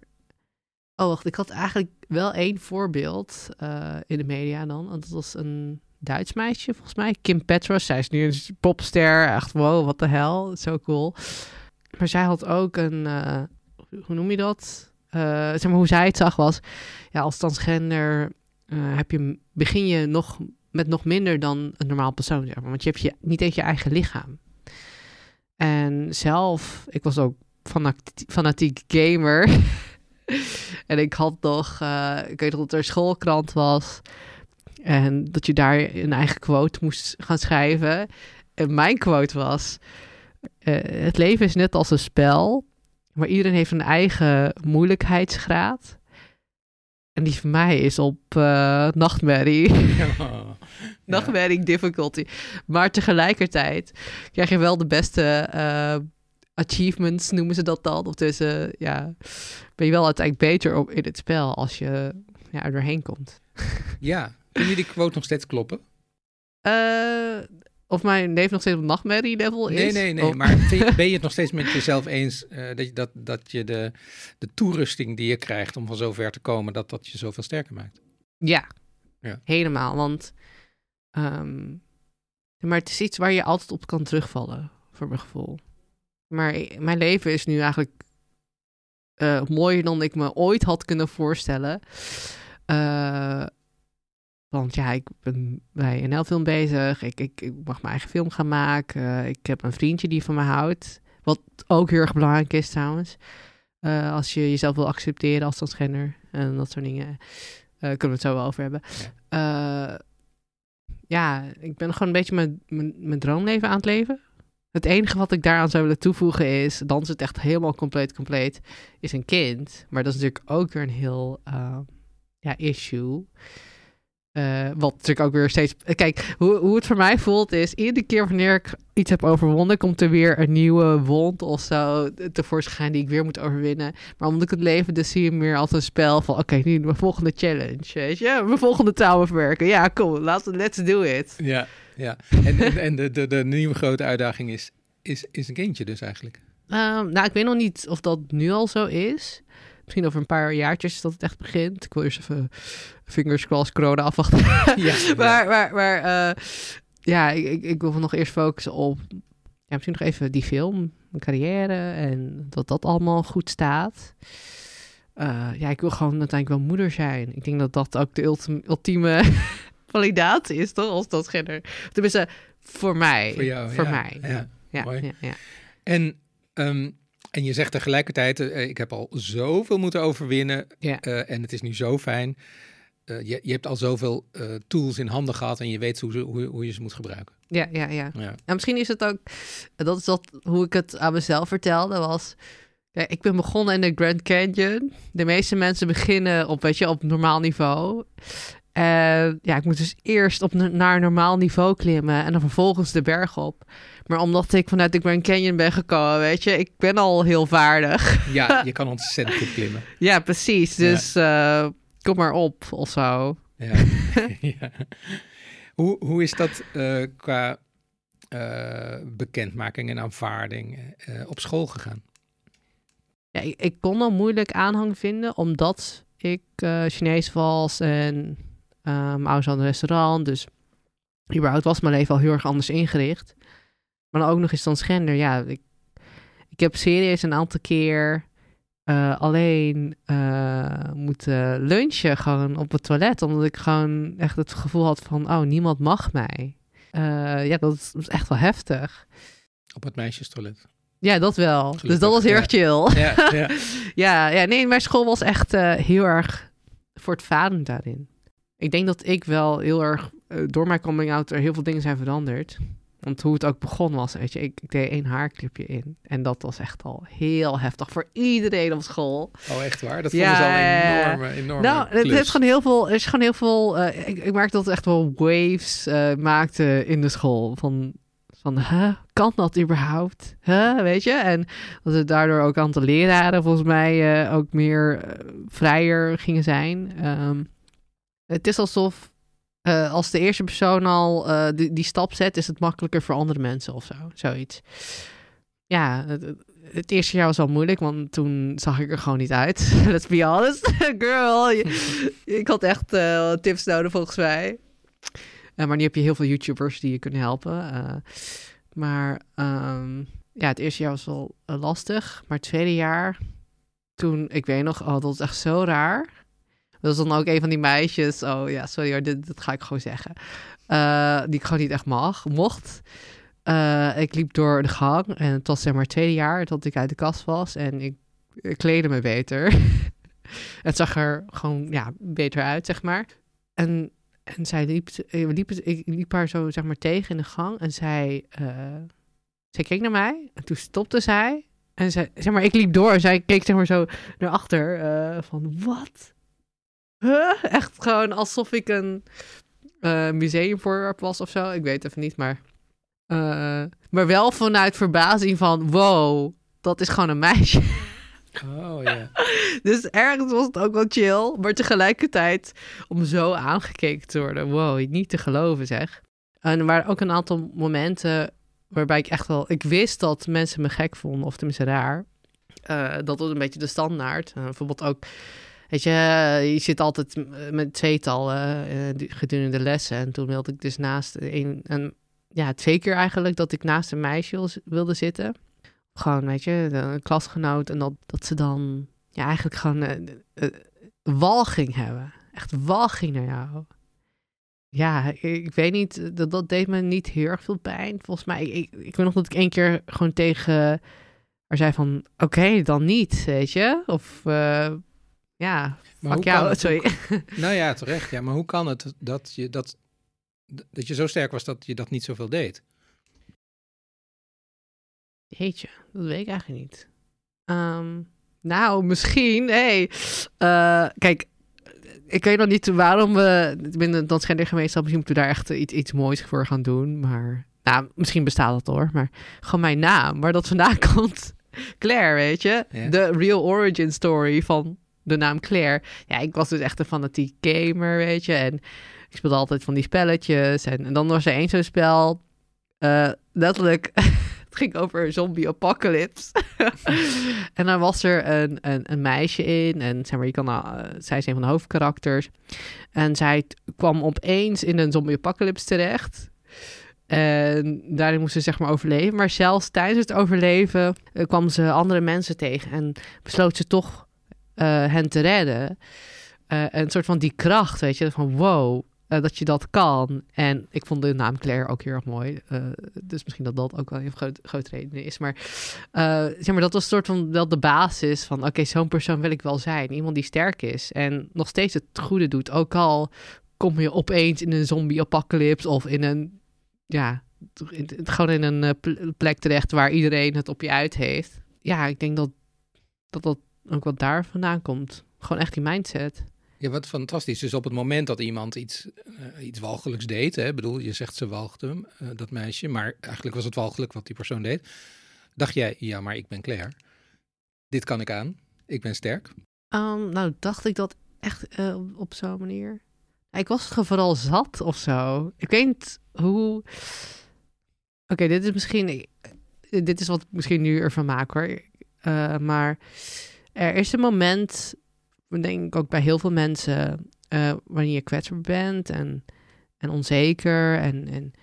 oh wacht, ik had eigenlijk wel één voorbeeld eh, in de media dan. Dat was een Duits meisje, volgens mij. Kim Petras, zij is nu een popster. Echt, wow, wat de hel, zo cool. Maar zij had ook een, eh, hoe noem je dat? Eh, zeg maar, hoe zij het zag was, ja, als transgender eh, heb je, begin je nog met nog minder dan een normaal persoon. Want je hebt je, niet eens je eigen lichaam. En zelf, ik was ook fanatiek, gamer. [LAUGHS] en ik had nog, eh, ik weet dat er schoolkrant was. En dat je daar een eigen quote moest gaan schrijven. En mijn quote was... eh, het leven is net als een spel, maar iedereen heeft een eigen moeilijkheidsgraad. En die van mij is op eh, nachtmerrie. [LAUGHS] Nachtmerrie difficulty. Maar tegelijkertijd krijg je wel de beste eh, achievements, noemen ze dat dan. Of dus, ja, ben je wel uiteindelijk beter op in het spel als je ja, er doorheen komt. Ja, kun je die quote nog steeds kloppen? Of mijn neef nog steeds op nachtmerrie level is? Nee, nee, nee. Of- Maar vind [LAUGHS] ben je het nog steeds met jezelf eens eh, dat, je, dat, dat je de, de toerusting die je krijgt om van zover te komen, dat dat je zoveel sterker maakt? Ja, Ja. helemaal. Want ehm, maar het is iets waar je altijd op kan terugvallen, voor mijn gevoel. Maar mijn leven is nu eigenlijk eh, mooier dan ik me ooit had kunnen voorstellen. Eh, want ja, ik ben bij NL Film bezig. Ik, ik, ik mag mijn eigen film gaan maken. ik heb een vriendje die van me houdt. Wat ook heel erg belangrijk is trouwens. Eh, als je jezelf wil accepteren als transgender en dat soort dingen. Eh, kunnen we het zo wel over hebben. Ja, ja ik ben gewoon een beetje mijn, mijn, mijn droomleven aan het leven. Het enige wat ik daaraan zou willen toevoegen is, dan is het echt helemaal compleet compleet, is een kind. Maar dat is natuurlijk ook weer een heel uh, ja, issue. Uh, wat natuurlijk ook weer steeds. Kijk, hoe, hoe het voor mij voelt is. Iedere keer wanneer ik iets heb overwonnen, komt er weer een nieuwe wond of zo tevoorschijn die ik weer moet overwinnen. Maar omdat ik het leven dus zie meer als een spel van: oké, nu mijn volgende challenge. Weet je, mijn volgende taalverwerken. Ja, kom, laten let's do it. Ja, ja. En, en, en de, de, de nieuwe grote uitdaging is, is, is een kindje dus eigenlijk. Um, nou, ik weet nog niet of dat nu al zo is. Misschien over een paar jaartjes dat het echt begint. Ik wil eerst even fingers crossed corona afwachten. [LAUGHS] [LAUGHS] Ja, maar maar, maar uh, ja, ik, ik, wil nog eerst focussen op ja, misschien nog even die film, mijn carrière en dat dat allemaal goed staat. Uh, ja, ik wil gewoon uiteindelijk wel moeder zijn. Ik denk dat dat ook de ultieme [LAUGHS] validatie is, toch? Als dat gender. Tenminste, voor mij. Voor jou, Voor ja. mij. Ja, ja, ja, ja. En um, en je zegt tegelijkertijd, uh, ik heb al zoveel moeten overwinnen ja. uh, en het is nu zo fijn. Uh, je, je hebt al zoveel tools in handen gehad en je weet hoe, hoe, hoe je ze moet gebruiken. Ja, ja, ja. ja. En misschien is het ook, dat is dat hoe ik het aan mezelf vertelde, was... Ja, ik ben begonnen in de Grand Canyon. De meeste mensen beginnen op, weet je, op normaal niveau. En ja, ik moet dus eerst op naar normaal niveau klimmen en dan vervolgens de berg op. Maar omdat ik vanuit de Grand Canyon ben gekomen, weet je, ik ben al heel vaardig. [LAUGHS] Ja, je kan ontzettend goed [LAUGHS] klimmen. ja, precies. Dus ja. uh, kom maar op of zo. Ja. [LAUGHS] ja. Hoe, hoe is dat uh, qua uh, bekendmaking en aanvaarding op school gegaan? Ja, ik, ik, kon al moeilijk aanhang vinden, omdat ik Chinees was en mijn ouders hadden een restaurant. Dus überhaupt was mijn leven al heel erg anders ingericht. Maar dan ook nog eens transgender. Ja, ik, ik heb serieus een aantal keer uh, alleen uh, moeten lunchen gewoon op het toilet. Omdat ik gewoon echt het gevoel had van, oh, niemand mag mij. Uh, ja, dat is echt wel heftig. Op het meisjestoilet? Ja, dat wel. Gelukkig, dus dat was heel erg chill. Ja, ja. [LAUGHS] ja, ja, nee, mijn school was echt heel erg voortvarend daarin. Ik denk dat ik wel heel erg, door mijn coming out, er heel veel dingen zijn veranderd. Want hoe het ook begon was, weet je, ik, ik deed één haarclipje in. En dat was echt al heel heftig voor iedereen op school. Oh, echt waar? Dat vonden ze al een enorme, enorme Nou, het heeft gewoon heel veel, er is gewoon heel veel, uh, ik, ik merkte dat het echt wel waves uh, maakte in de school. Van, van, huh, kan dat überhaupt? Huh, weet je? En dat het daardoor ook een aantal leraren volgens mij uh, ook meer vrijer gingen zijn. Um, het is alsof uh, als de eerste persoon al uh, die, die stap zet, is het makkelijker voor andere mensen of zo. Zoiets. Ja, het, het, eerste jaar was wel moeilijk, want toen zag ik er gewoon niet uit. [LAUGHS] Let's be honest. [LAUGHS] Girl, [LAUGHS] ik had echt uh, tips nodig volgens mij. maar nu heb je heel veel YouTubers die je kunnen helpen. maar um, ja, het eerste jaar was wel lastig. Maar het tweede jaar, toen, ik weet nog, oh, dat is echt zo raar. Dat is dan ook een van die meisjes. Oh ja, sorry hoor, dit, ga ik gewoon zeggen. Uh, die ik gewoon niet echt mag, mocht. Uh, ik liep door de gang en het was zeg maar tweede jaar dat ik uit de kast was. En ik, ik me beter. [LAUGHS] het zag er gewoon ja, beter uit, zeg maar. En, en zij liep, liep, ik liep haar zo zeg maar tegen in de gang. En zij, uh, zij keek naar mij. En toen stopte zij. En zij, zeg maar, ik liep door en zij keek zeg maar zo naar achter. Uh, van, wat? Huh? Echt gewoon alsof ik een uh, museumvoorwerp was of zo. Ik weet even niet, maar... Uh, maar wel vanuit verbazing van... Wow, dat is gewoon een meisje. Oh, ja. [LAUGHS] dus ergens was het ook wel chill. Maar tegelijkertijd om zo aangekeken te worden. Wow, niet te geloven zeg. En er waren ook een aantal momenten waarbij ik echt wel... Ik wist dat mensen me gek vonden, of tenminste raar. Uh, dat was een beetje de standaard. bijvoorbeeld ook Weet je, je zit altijd met tweetal uh, gedurende de lessen. En toen wilde ik dus naast een, een, ja, twee keer eigenlijk dat ik naast een meisje wilde zitten. Gewoon, weet je, een klasgenoot. En dat, dat ze dan ja, eigenlijk gewoon eh, eh, walging hebben. Echt walging naar jou. Ja, ik, weet niet, dat, dat deed me niet heel erg veel pijn. Volgens mij, ik, ik, weet nog dat ik één keer gewoon tegen haar zei van, oké, dan niet, weet je? Of, eh, ja, Maar fuck jou, het- sorry. Nou ja, [LAUGHS] terecht. Ja, maar hoe kan het dat je, dat, dat je zo sterk was dat je dat niet zoveel deed? Jeetje, dat weet ik eigenlijk niet. Ehm, nou, misschien. Hey, eh, kijk, ik weet nog niet waarom we binnen de transgender gemeenschap... misschien moeten we daar echt iets, iets moois voor gaan doen. Maar, nou, misschien bestaat dat hoor. Maar gewoon mijn naam, waar dat vandaan [LAUGHS] komt. Claire, weet je? De real origin story van de naam Claire. Ja, ik was dus echt een fanatiek gamer, weet je. En ik speelde altijd van die spelletjes. En, dan was er één zo'n spel... eh, letterlijk... [LAUGHS] Het ging over een zombie apocalypse. [LAUGHS] en dan was er een, een, een meisje in. En zeg maar, je kan, eh, zij is een van de hoofdkarakters. En zij kwam opeens in een zombie apocalypse terecht. En daarin moest ze zeg maar overleven. Maar zelfs tijdens het overleven eh, kwam ze andere mensen tegen. En besloot ze toch hen te redden. Eh, een soort van die kracht, weet je. Van wow, eh, dat je dat kan. En ik vond de naam Claire ook heel erg mooi. Eh, dus misschien dat dat ook wel een groot, grote reden is. Maar, eh, zeg maar dat was soort van wel de basis van... oké, zo'n persoon wil ik wel zijn. Iemand die sterk is en nog steeds het goede doet. Ook al kom je opeens in een zombie-apocalypse... of in een, ja, in- gewoon in een eh, ple- plek terecht... waar iedereen het op je uit heeft. Ja, ik denk dat dat, dat ook wat daar vandaan komt. Gewoon echt die mindset. Ja, wat fantastisch. Dus op het moment dat iemand iets, eh, iets walgelijks deed, hè, bedoel, je zegt ze walgde, eh, dat meisje, maar eigenlijk was het walgelijk wat die persoon deed. Dacht jij, ja, maar ik ben Claire. Dit kan ik aan. Ik ben sterk. Ehm, nou, dacht ik dat echt eh, op, zo'n manier. Ik was gewoon vooral zat of zo. Ik weet niet hoe. Oké, dit is misschien. Dit is wat ik misschien nu ervan maak hoor. Maar er is een moment, denk ik ook bij heel veel mensen, eh, wanneer je kwetsbaar bent en, en onzeker. En, en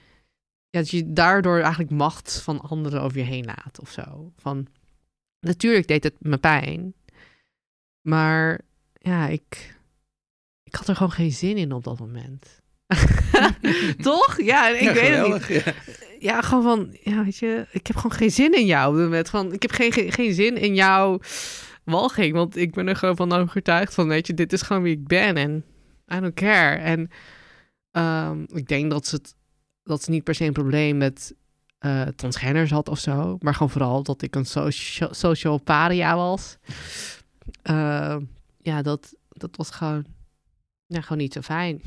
ja, dat je daardoor eigenlijk macht van anderen over je heen laat of zo. Van, natuurlijk deed het me pijn. Maar ja, ik, ik had er gewoon geen zin in op dat moment. [LAUGHS] Toch? Ja, ik Ja, weet het niet. ja. Ja, gewoon van, ja, weet je, ik heb gewoon geen zin in jou moment. Van, ik heb geen, geen, geen zin in jouw walging, want ik ben er gewoon van overtuigd van, weet je, dit is gewoon wie ik ben en I don't care. En ehm, ik denk dat ze, het, dat ze niet per se een probleem met eh transgenders had of zo, maar gewoon vooral dat ik een socia- social paria was. Eh, ja, dat, dat was gewoon, ja, gewoon niet zo fijn.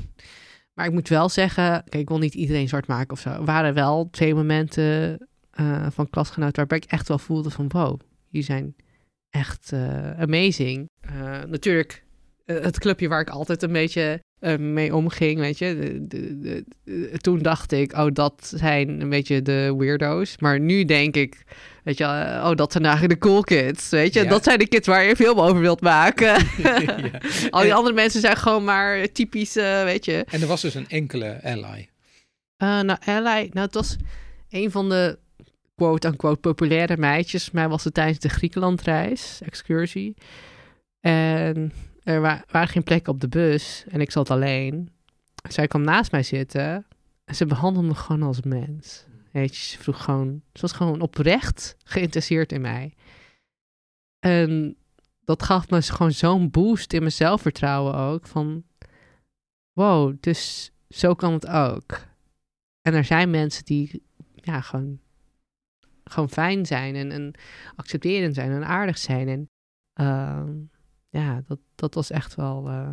Maar ik moet wel zeggen, kijk, ik wil niet iedereen zwart maken of zo. Er waren wel twee momenten eh, van klasgenoten waarbij ik echt wel voelde van wow, jullie zijn echt eh, amazing. Eh, natuurlijk, eh, het clubje waar ik altijd een beetje mee omging, weet je. De, de, toen dacht ik, oh, dat zijn een beetje de weirdo's. Maar nu denk ik, weet je, oh, dat zijn eigenlijk de cool kids, weet je. Ja. Dat zijn de kids waar je film over wilt maken. [LAUGHS] Ja. [LAUGHS] Al die andere mensen zijn gewoon maar typisch, weet je. En er was dus een enkele ally. Eh, nou, Ally, nou, het was een van de quote-unquote populaire meisjes. Mij was het tijdens de Griekenlandreis, excursie. En er wa- waren geen plekken op de bus en ik zat alleen. Zij kwam naast mij zitten en ze behandelde me gewoon als mens. Weet ze vroeg gewoon, ze was gewoon oprecht geïnteresseerd in mij. En dat gaf me gewoon zo'n boost in mijn zelfvertrouwen ook. Van, wow, dus zo kan het ook. En er zijn mensen die ja, gewoon, gewoon fijn zijn en, en accepterend zijn en aardig zijn. En ehm, ja, dat, dat was echt wel eh,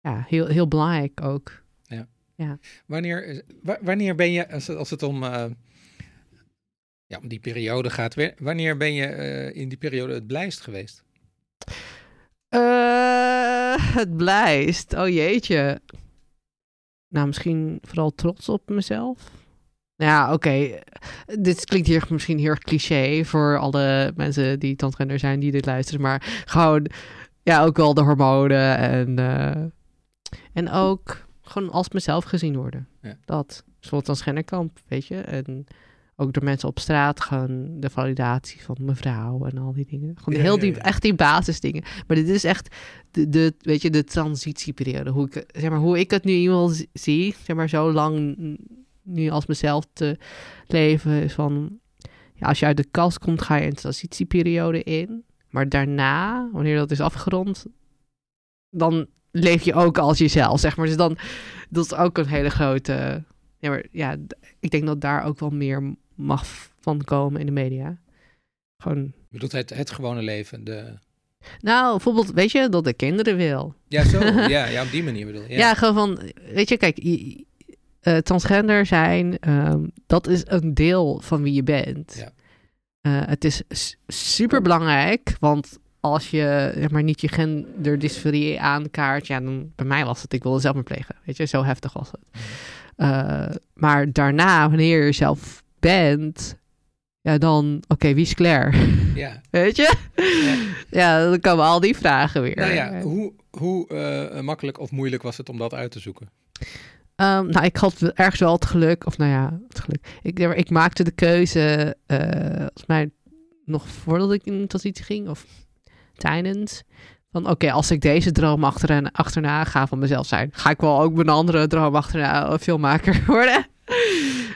ja, heel, heel belangrijk ook. Wanneer, eh, wa- wanneer ben je, als het, als het om, eh, ja, om die periode gaat, wa- wanneer ben je in die periode het blijst geweest? Het blijft. Oh jeetje. Nou, misschien vooral trots op mezelf. Ja, oké. Dit klinkt hier misschien heel erg cliché voor alle mensen die transgender zijn die dit luisteren. Maar gewoon, ja, ook wel de hormonen en, eh, en ook gewoon als mezelf gezien worden. Ja. Dat. Zoals transgenderkamp, weet je. En ook door mensen op straat, gewoon de validatie van mevrouw en al die dingen. Gewoon heel die, echt die basisdingen. Maar dit is echt de, de, weet je, de transitieperiode. Hoe ik, zeg maar, hoe ik het nu iemand zie, zeg maar, zo lang nu als mezelf te leven, is van, ja, als je uit de kast komt, ga je een transitieperiode in. Maar daarna, wanneer dat is afgerond, dan leef je ook als jezelf, zeg maar. Dus dan, dat is ook een hele grote... Ja, maar ja, ik denk dat daar ook wel meer mag van komen in de media. Gewoon, Je bedoelt het, het gewone leven. De... nou, bijvoorbeeld, weet je, dat de kinderen wil. Ja, zo. [LAUGHS] ja, ja, op die manier bedoel je. Ja, gewoon van, weet je, kijk, je- eh, transgender zijn, ehm, dat is een deel van wie je bent. Ja. Eh, het is super belangrijk, want als je zeg maar, niet je genderdysforie aankaart, ja, dan bij mij was het, ik wilde zelf plegen. Weet je, zo heftig was het. Mhm. Eh, maar daarna, wanneer je zelf bent, ja, dan, oké, wie is Claire? ja. [LAUGHS] Weet je? Ja. dan komen al die vragen weer. Nou ja, hoe, hoe makkelijk of moeilijk was het om dat uit te zoeken? Ehm, nou, ik had ergens wel het geluk, of nou ja, het geluk. Ik, ik maakte de keuze, eh volgens mij nog voordat ik in transitie ging, of tijdens. Van oké, als ik deze droom achterna, achterna ga van mezelf zijn, ga ik wel ook mijn andere droom achterna filmmaker [LAUGHS] worden.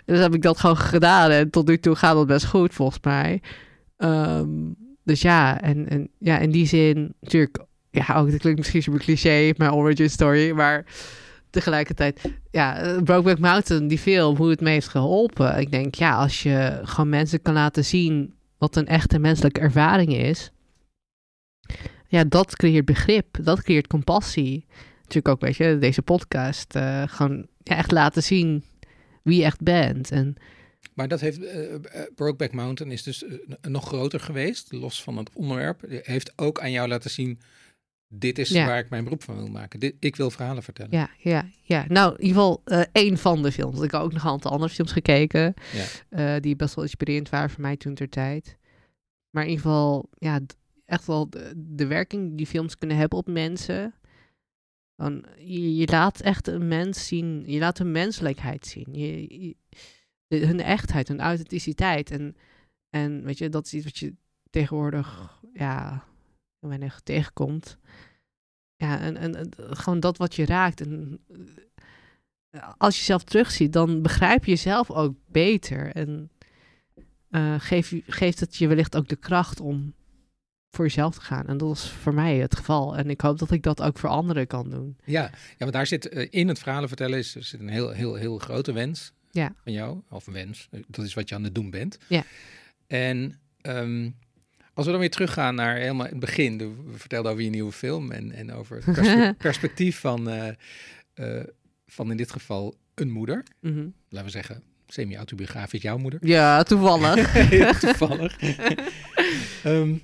dus heb ik dat gewoon gedaan en tot nu toe gaat dat best goed volgens mij. Ehm, dus ja, en, en ja, in die zin natuurlijk, ja, ook dat klinkt misschien super cliché, mijn origin story, maar tegelijkertijd, ja, Brokeback Mountain, die film, hoe het me heeft geholpen. Ik denk, ja, als je gewoon mensen kan laten zien wat een echte menselijke ervaring is, ja, dat creëert begrip, dat creëert compassie. Natuurlijk ook, weet je, deze podcast, eh, gewoon ja, echt laten zien wie je echt bent. En Maar dat heeft, eh, eh, Brokeback Mountain is dus nog groter geweest, los van het onderwerp. Heeft ook aan jou laten zien, dit is Ja. waar ik mijn beroep van wil maken. Dit, ik wil verhalen vertellen. ja, ja, ja. Nou, in ieder geval eh één van de films. Ik heb ook nog een aantal andere films gekeken. Ja. eh, die best wel inspirerend waren voor mij toen ter tijd. Maar in ieder geval, ja, echt wel de, de werking die films kunnen hebben op mensen. Dan, je, je laat echt een mens zien, je laat hun menselijkheid zien. Je, je- de- hun echtheid, hun authenticiteit. En, en weet je, dat is iets wat je tegenwoordig, ja, weinig tegenkomt. Ja, en, en, gewoon dat wat je raakt. En eh, als je jezelf terugziet, dan begrijp je jezelf ook beter. En eh, geef je- geeft het je wellicht ook de kracht om voor jezelf te gaan. En dat is voor mij het geval. En ik hoop dat ik dat ook voor anderen kan doen. Ja, ja want daar zit eh, in het verhalen vertellen is, er zit een heel, heel, heel grote wens Ja. van jou. Of een wens, eh, dat is wat je aan het doen bent. Ja. En ehm, als we dan weer teruggaan naar helemaal het begin. de- We vertelden over je nieuwe film en, en over het perspe- [LAUGHS] perspectief van, eh, eh, van in dit geval een moeder. Mhm. Laten we zeggen, semi-autobiografisch jouw moeder. Ja, toevallig. [LAUGHS] [LAUGHS] Toevallig. Ehm,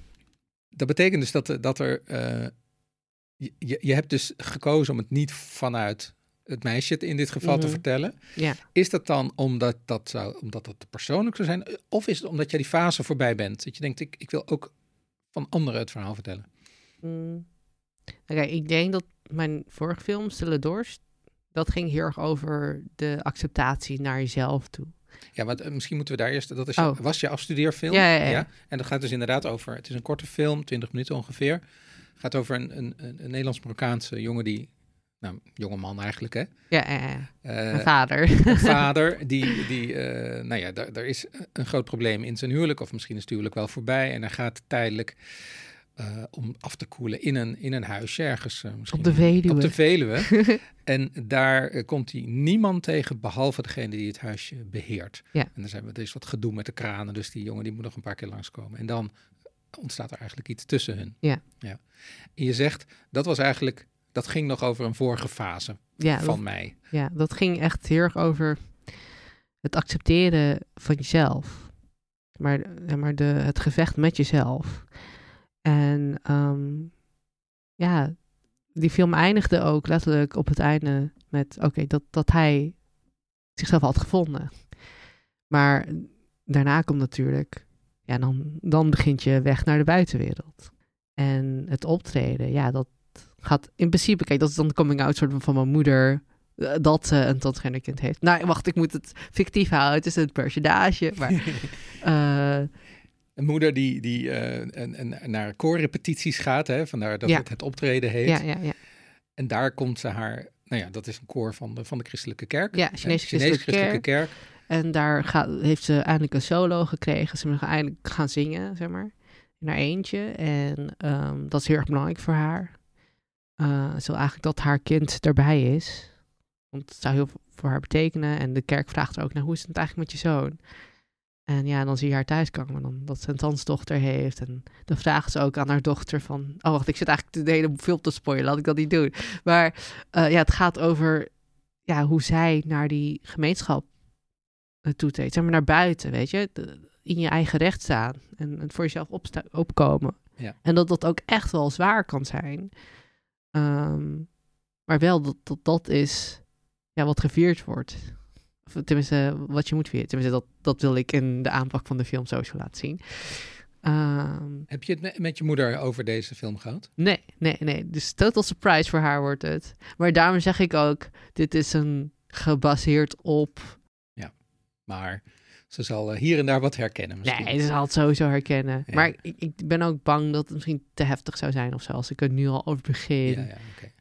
dat betekent dus dat, dat er. eh, je je hebt dus gekozen om het niet vanuit het meisje in dit geval te Mhm. vertellen. Ja. Is dat dan omdat dat, zou, omdat dat persoonlijk zou zijn? Of is het omdat jij die fase voorbij bent? Dat je denkt, ik, ik wil ook van anderen het verhaal vertellen. Mm. Oké, ik denk dat mijn vorige film, Stille Dorst, dat ging heel erg over de acceptatie naar jezelf toe. Ja, want eh, misschien moeten we daar eerst. Dat is je- Oh. was je afstudeerfilm. Ja, ja, ja. En dat gaat dus inderdaad over. Het is een korte film, 20 minuten ongeveer. gaat over een, een, een, een Nederlands-Marokkaanse jongen die. Nou, jonge man eigenlijk, hè? Ja, ja, ja. Eh, mijn vader. [LAUGHS] vader die, die eh, nou ja, daar, daar is een groot probleem in zijn huwelijk, of misschien is het huwelijk wel voorbij, en hij gaat tijdelijk eh, om af te koelen in een, in een huisje ergens. misschien Op de Veluwe. Op de Veluwe. [LAUGHS] en daar komt hij niemand tegen, behalve degene die het huisje beheert. Ja. En dan zijn we, er is wat gedoe met de kranen, dus die jongen die moet nog een paar keer langskomen. En dan ontstaat er eigenlijk iets tussen hun. Ja. ja. En je zegt, dat was eigenlijk, dat ging nog over een vorige fase ja, van dat, mij. ja, dat ging echt heel erg over het accepteren van jezelf. Maar, maar de, het gevecht met jezelf. En ehm, ja, die film eindigde ook letterlijk op het einde met, oké, dat, dat hij zichzelf had gevonden. Maar daarna komt natuurlijk, ja, dan, dan begint je weg naar de buitenwereld. En het optreden, ja, dat gaat in principe, kijk, dat is dan de coming out soort van van mijn moeder. eh, dat ze een transgender kind heeft. Nou, wacht, ik moet het fictief houden. Het is een personage. Maar, [LAUGHS] eh, Een moeder die, die eh, en, en naar koorrepetities gaat, hè, vandaar dat Ja. het het optreden heet. ja, ja, ja. En daar komt ze haar, nou ja, dat is een koor van de, van de christelijke kerk. Ja, Chinese Chinese christelijke kerk. En daar gaat, heeft ze eindelijk een solo gekregen. Ze mag eindelijk gaan zingen, zeg maar. In haar eentje. En ehm, dat is heel erg belangrijk voor haar. Eh, ze wil eigenlijk dat haar kind erbij is. Want het zou heel veel voor haar betekenen. En de kerk vraagt er ook naar, hoe is het eigenlijk met je zoon? En ja, dan zie je haar thuiskomen. Dan dat ze een dansdochter heeft. En dan vragen ze ook aan haar dochter van... Oh, wacht, ik zit eigenlijk de hele film te spoilen. Laat ik dat niet doen. Maar eh, ja, het gaat over ja, hoe zij naar die gemeenschap eh, toetreedt. Zeg maar naar buiten, weet je. De- in je eigen recht staan. En, en voor jezelf opkomen. Ja. En dat dat ook echt wel zwaar kan zijn. Ehm, maar wel dat, dat dat is ja, wat gevierd wordt. Of tenminste, wat je moet vieren. Tenminste, dat, dat wil ik in de aanpak van de film sowieso laten zien. Ehm, Heb je het met, je moeder over deze film gehad? Nee, nee, nee. Dus total surprise voor haar wordt het. Maar daarom zeg ik ook, dit is een gebaseerd op... Maar ze zal eh, hier en daar wat herkennen misschien. Nee, ze zal het sowieso herkennen. Ja. Maar ik, ik ben ook bang dat het misschien te heftig zou zijn of zo, als ik er nu al over begin. Ja, ja.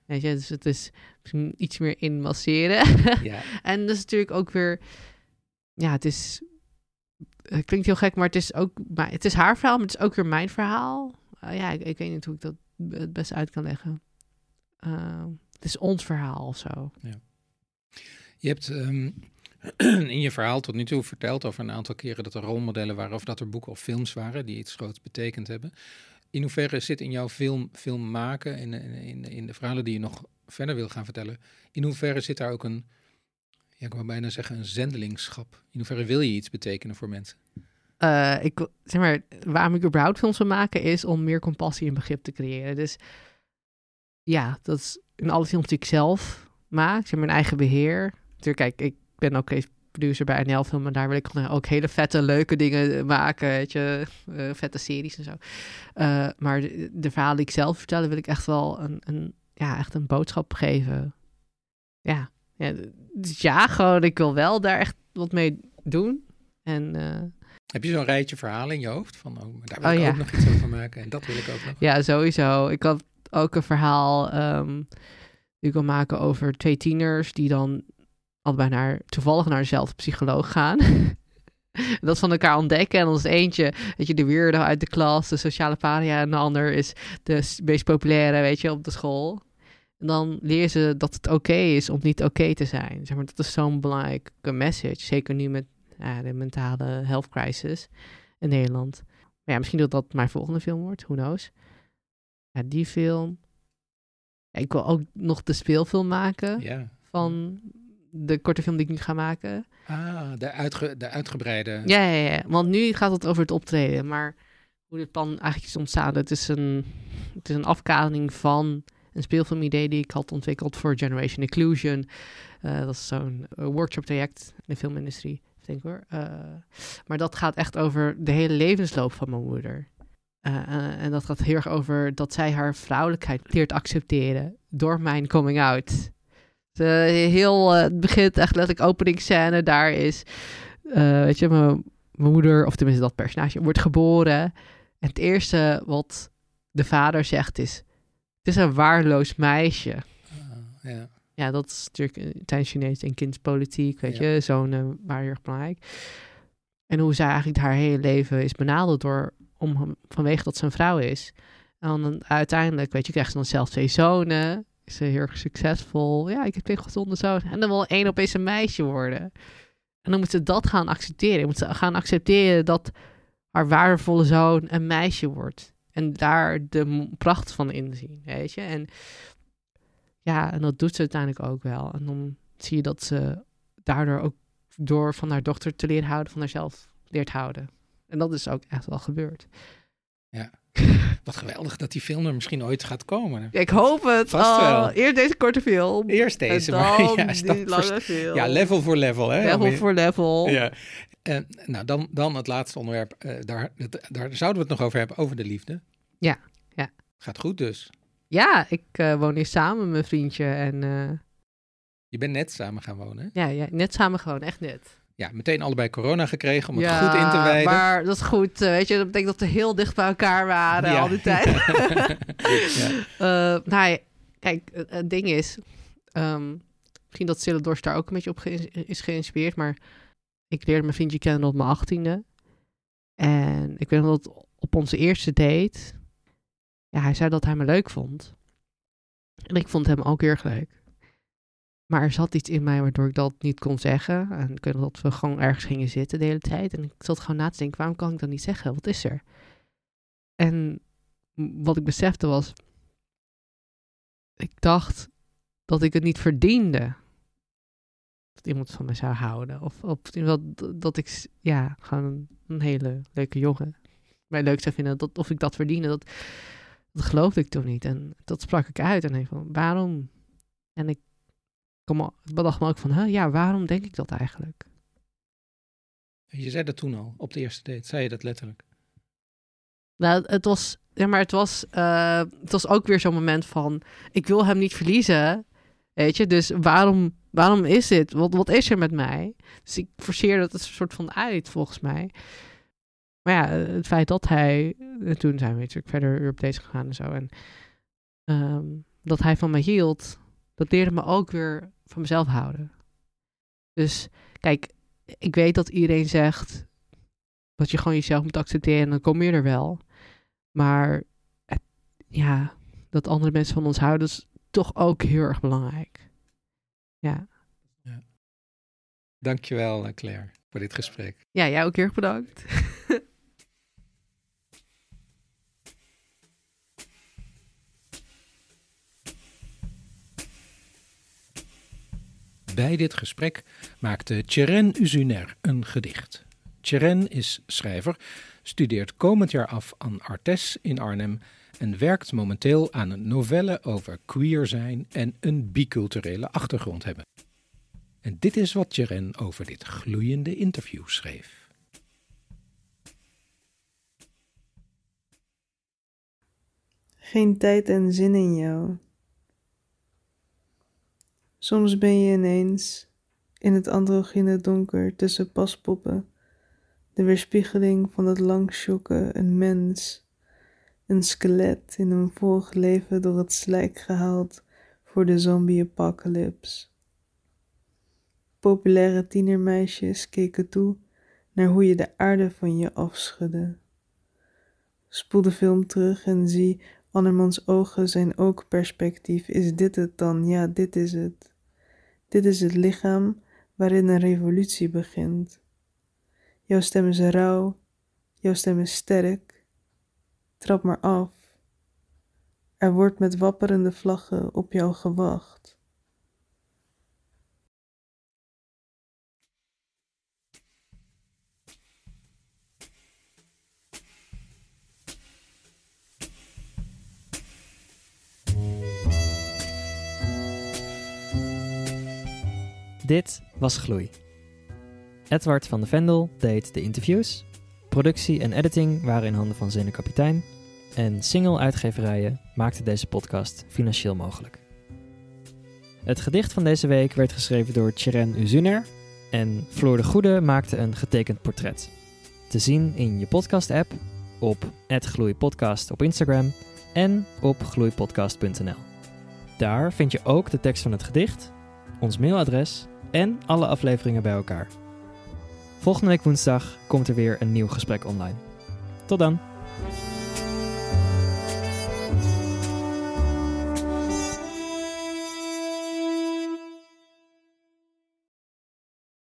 Weet je, dus het is misschien iets meer inmasseren. [LAUGHS] Ja, [LAUGHS] en dat is natuurlijk ook weer... Ja, het is... Het klinkt heel gek, maar het is ook... Maar het is haar verhaal, maar het is ook weer mijn verhaal. Uh, ja, ik, ik weet niet hoe ik dat het best uit kan leggen. Uh, het is ons verhaal of zo. Je hebt um, [CLEARS THROAT] in je verhaal tot nu toe verteld over een aantal keren dat er rolmodellen waren of dat er boeken of films waren die iets groots betekend hebben. In hoeverre zit in jouw film, film maken, in, in, in de verhalen die je nog verder wil gaan vertellen, in hoeverre zit daar ook een, ja, ik wou bijna zeggen, een zendelingschap? In hoeverre wil je iets betekenen voor mensen? Uh, ik, zeg maar, waarom ik überhaupt films wil maken is om meer compassie en begrip te creëren. Dus ja, dat is in alle films die ik zelf maak, zeg mijn eigen beheer. Natuurlijk, kijk, ik ben ook producer bij NL Film en daar wil ik ook hele vette, leuke dingen maken, weet je, uh, vette series en zo. Uh, maar de, de, verhalen die ik zelf vertel, wil ik echt wel een, een, ja, echt een boodschap geven. Ja, ja, dus ja, gewoon, ik wil wel daar echt wat mee doen. En uh, heb je zo'n rijtje verhalen in je hoofd? Van, oh, daar wil oh, ik ja. ook nog iets over maken en dat wil ik ook nog. Ja, sowieso. Ik had ook een verhaal um, die ik wil maken over twee tieners die dan allebei naar, toevallig naar dezelfde psycholoog gaan. [LAUGHS] dat van elkaar ontdekken. En dan is eentje, weet je, de weirdo uit de klas, de sociale paria. En de ander is de meest populaire, weet je, op de school. En dan leren ze dat het oké okay is om niet oké okay te zijn. Zeg maar, dat is zo'n belangrijke message. Zeker nu met ja, de mentale health crisis in Nederland. Maar ja, misschien dat dat mijn volgende film wordt. Who knows? Ja, die film. Ja, ik wil ook nog de speelfilm maken ja. van de korte film die ik nu ga maken. Ah, de, uitge de uitgebreide. Ja, ja, ja, want nu gaat het over het optreden. Maar hoe dit plan eigenlijk is ontstaan, het is een, het is een van een speelfilmidee die ik had ontwikkeld voor Generation Inclusion. Uh, dat is zo'n uh, workshop traject in de filmindustrie, denk ik hoor. Uh, maar dat gaat echt over de hele levensloop van mijn moeder. En dat gaat heel erg over dat zij haar vrouwelijkheid leert accepteren door mijn coming out. De, heel, uh, het begint echt letterlijk openingsscène. Daar is, uh, weet je, mijn moeder, of tenminste dat personage, wordt geboren. En het eerste wat de vader zegt is, het is een waarloos meisje. Uh, ja. ja, dat is natuurlijk tijdens Chinees en kindspolitiek, weet je, zo'n waar heel erg belangrijk. En hoe zij eigenlijk haar hele leven is benaderd door om, vanwege dat ze een vrouw is. En dan uiteindelijk, weet je, krijgt ze dan zelf twee zonen. Ze heel erg succesvol. Ja, ik heb twee gezonde zonen. En dan wil één opeens een meisje worden. En dan moet ze dat gaan accepteren. Moet ze gaan accepteren dat haar waardevolle zoon een meisje wordt. En daar de pracht van inzien, weet je. En ja, en dat doet ze uiteindelijk ook wel. En dan zie je dat ze daardoor ook door van haar dochter te leren houden, van haarzelf leert houden. En dat is ook echt wel gebeurd. Ja. [LAUGHS] Wat geweldig dat die film er misschien ooit gaat komen. Ja, ik hoop het. Vast wel. Oh, eerst deze korte film. Eerst deze, en maar [LAUGHS] ja, die voor lange film. Ja, level voor level. Hè? Level voor level. Ja. En nou, dan, dan het laatste onderwerp. Uh, daar, daar zouden we het nog over hebben, over de liefde. Ja, ja. Gaat goed dus. Ja, ik uh, woon hier samen met mijn vriendje en... Uh, je Je bent net samen gaan wonen. hè? Ja, ja, net samen gewoon, echt net. Ja, meteen allebei corona gekregen om het ja, goed in te wijden. maar dat is goed. eh, weet je, dat betekent dat we heel dicht bij elkaar waren Ja. al die tijd. [LAUGHS] ja. [LAUGHS] Eh, nou, ja, kijk, het, ding is... ehm, misschien dat Stille Dorst daar ook een beetje op is geïnspireerd, maar ik leerde mijn vriendje kennen op mijn achttiende. En ik weet nog dat op onze eerste date... Ja, hij zei dat hij me leuk vond. En ik vond hem ook heel erg leuk. Maar er zat iets in mij waardoor ik dat niet kon zeggen. En ik dat we gewoon ergens gingen zitten de hele tijd. En ik zat gewoon na te denken, waarom kan ik dat niet zeggen? Wat is er? En wat ik besefte was... Ik dacht dat ik het niet verdiende. Dat iemand van me zou houden. Of, of dat, dat ik, ja, gewoon een, een hele leuke jongen mij leuk zou vinden. Dat, of ik dat verdiende, dat, dat geloofde ik toen niet. En dat sprak ik uit. En ik van, waarom? En ik al, bedacht me ook van, huh, ja, waarom denk ik dat eigenlijk? Je zei dat toen al, op de eerste date. Zei je dat letterlijk? Nou, het was, ja, maar het was, eh, het was ook weer zo'n moment van, ik wil hem niet verliezen, weet je, dus waarom, waarom is dit? Wat, wat is er met mij? Dus ik forceerde het een soort van uit, volgens mij. Maar ja, het feit dat hij, en toen zijn we natuurlijk verder op deze gegaan en zo, en ehm, dat hij van me hield, dat leerde me ook weer van mezelf houden. Dus kijk, ik weet dat iedereen zegt dat je gewoon jezelf moet accepteren en dan kom je er wel. Maar het- ja, dat andere mensen van ons houden is toch ook heel erg belangrijk. Ja, Dankjewel, eh, Claire, voor dit gesprek. ja jij ook heel erg bedankt. [LAUGHS] Bij dit gesprek maakte Tjeren Uzuner een gedicht. Tjeren is schrijver, studeert komend jaar af aan Artes in Arnhem en werkt momenteel aan een novelle over queer zijn en een biculturele achtergrond hebben. En dit is wat Tjeren over dit gloeiende interview schreef. Geen tijd en zin in jou. Soms ben je ineens in het androgyne donker tussen paspoppen, de weerspiegeling van het langsjokken, een mens, een skelet in een vorig leven door het slijk gehaald voor de zombie-apocalypse. Populaire tienermeisjes keken toe naar hoe je de aarde van je afschudde. Spoel de film terug en zie Andermans ogen zijn ook perspectief. Is dit het dan? Ja, dit is het. Dit is het lichaam waarin een revolutie begint. Jouw stem is rauw, jouw stem is sterk. Trap maar af. Er wordt met wapperende vlaggen op jou gewacht. Dit was Gloei. Edward van de Vendel deed de interviews. Productie en editing waren in handen van Zene Kapitein. En single-uitgeverijen maakten deze podcast financieel mogelijk. Het gedicht van deze week werd geschreven door Tjeren Uzuner. En Floor de Goede maakte een getekend portret. Te zien in je podcast-app, op @gloeipodcast op Instagram en op gloeipodcast.nl. Daar vind je ook de tekst van het gedicht, ons mailadres en alle afleveringen bij elkaar. Volgende week woensdag komt er weer een nieuw gesprek online. Tot dan!